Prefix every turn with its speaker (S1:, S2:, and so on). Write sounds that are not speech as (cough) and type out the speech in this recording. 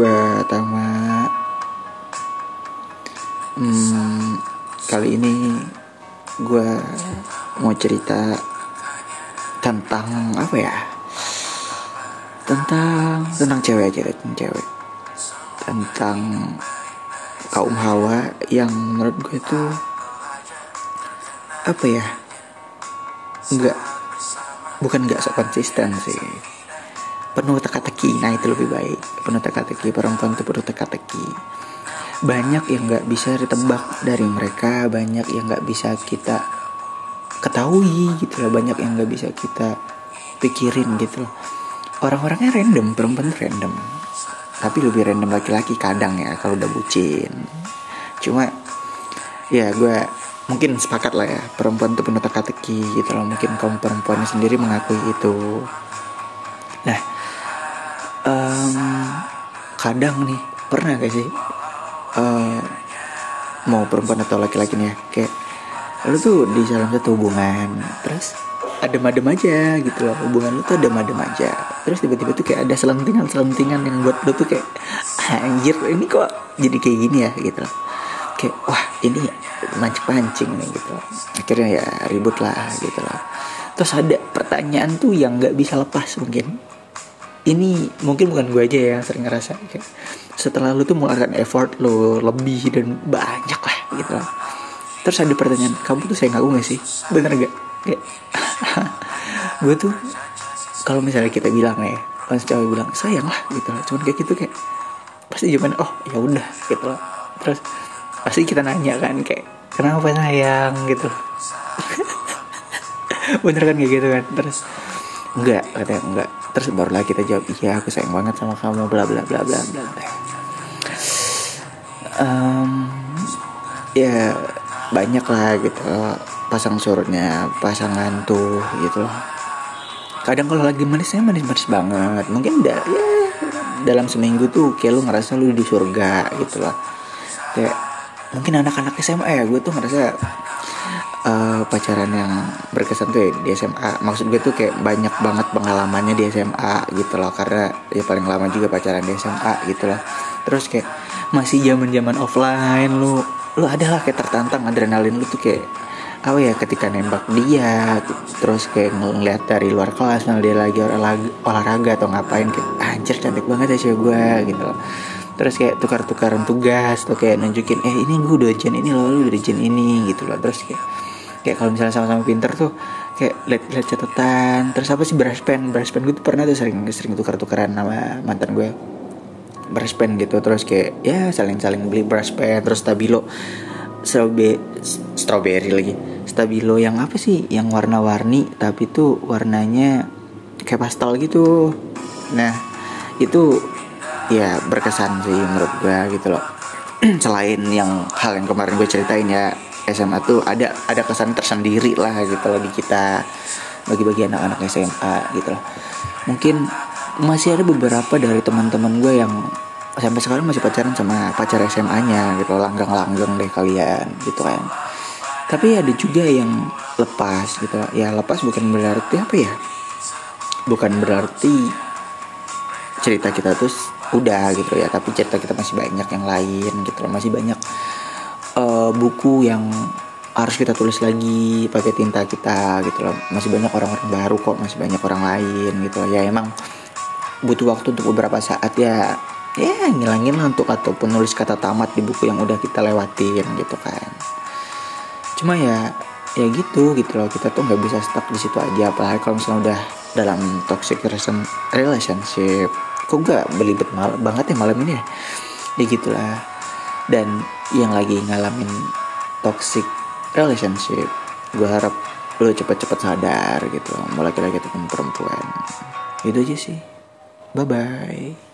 S1: gue Tama hmm, Kali ini gue mau cerita tentang apa ya? Tentang tentang cewek aja tentang cewek. Tentang kaum hawa yang menurut gue tuh Apa ya? Enggak Bukan enggak sok konsisten sih penuh teka-teki. Nah itu lebih baik. Penuh teka-teki. Perempuan itu penuh teka-teki. Banyak yang nggak bisa ditebak dari mereka. Banyak yang nggak bisa kita ketahui gitu loh. Banyak yang nggak bisa kita pikirin gitu loh. Orang-orangnya random. Perempuan random. Tapi lebih random laki-laki kadang ya kalau udah bucin. Cuma ya gue mungkin sepakat lah ya. Perempuan itu penuh teka-teki gitu loh. Mungkin kaum perempuan sendiri mengakui itu. Nah kadang nih pernah gak sih uh, mau perempuan atau laki-laki nih ya kayak lu tuh di dalam satu hubungan terus ada madem aja gitu loh hubungan lu tuh ada madem aja. Terus tiba-tiba tuh kayak ada selentingan selentingan yang buat lu tuh kayak anjir ini kok jadi kayak gini ya? Gitu loh. Kayak wah ini mancing pancing nih gitu loh. Akhirnya ya ribut lah gitu loh. Terus ada pertanyaan tuh yang nggak bisa lepas mungkin ini mungkin bukan gue aja ya yang sering ngerasa kayak setelah lu tuh mengeluarkan effort lo lebih dan banyak lah gitu. Lah terus ada pertanyaan kamu tuh saya ngaku gak sih? Bener gak kayak (laughs) gue tuh kalau misalnya kita bilang ya pas cewek bilang sayang lah gitu lah. Cuman kayak gitu kayak pasti jawaban oh ya udah gitu lah. Terus pasti kita nanya kan kayak kenapa sayang? gitu. (laughs) Bener kan kayak gitu kan? Terus enggak katanya enggak. Terus barulah kita jawab iya aku sayang banget sama kamu bla bla bla bla bla bla. Um, ya banyak lah gitu pasang surutnya pasangan tuh gitu loh. Kadang kalau lagi manisnya manis-manis banget mungkin da ya dalam seminggu tuh kayak lu ngerasa lu di surga gitu loh. Kayak mungkin anak-anak SMA ya gue tuh ngerasa uh, pacaran yang berkesan tuh ya di SMA maksud gue tuh kayak banyak banget pengalamannya di SMA gitu loh. Karena ya paling lama juga pacaran di SMA gitu loh. Terus kayak masih zaman zaman offline lu lu adalah kayak tertantang adrenalin lu tuh kayak apa ya ketika nembak dia terus kayak ngeliat dari luar kelas nah dia lagi olahraga, olahraga atau ngapain kayak anjir cantik banget ya cewek gue gitu loh terus kayak tukar-tukaran tugas atau kayak nunjukin eh ini gue ujian ini loh lu ujian ini gitu loh. Terus kayak kayak kalau misalnya sama-sama pinter tuh kayak lihat-lihat catatan. Terus apa sih brush pen? Brush pen gue tuh pernah tuh sering sering tukar-tukaran sama mantan gue brush pen gitu. Terus kayak ya saling-saling beli brush pen. Terus stabilo strawberry strawberry lagi. Stabilo yang apa sih? Yang warna-warni tapi tuh warnanya kayak pastel gitu. Nah itu ya berkesan sih menurut gue gitu loh. (clears throat) Selain yang hal yang kemarin gue ceritain ya SMA tuh ada ada kesan tersendiri lah gitu loh di kita bagi-bagi anak-anak SMA gitu loh. Mungkin masih ada beberapa dari teman-teman gue yang sampai sekarang masih pacaran sama pacar SMA-nya gitu langgang-langgang deh kalian gitu kan. Tapi ada juga yang lepas gitu ya lepas bukan berarti apa ya? Bukan berarti cerita kita tuh udah gitu ya tapi cerita kita masih banyak yang lain gitu loh. Masih banyak uh, buku yang harus kita tulis lagi pakai tinta kita gitu loh. Masih banyak orang-orang baru kok masih banyak orang lain gitu loh. Ya emang butuh waktu untuk beberapa saat ya. Ya ngilangin untuk ataupun nulis kata tamat di buku yang udah kita lewatin gitu kan. Cuma ya ya gitu gitu loh. Kita tuh nggak bisa stuck di situ aja. Apalagi kalau misalnya udah dalam toxic relationship kok gak belibet mal banget ya malam ini ya? Ya gitulah. Dan yang lagi ngalamin toxic relationship gue harap lo cepet-cepet sadar gitu mau laki-laki ataupun perempuan. Itu aja sih. Bye bye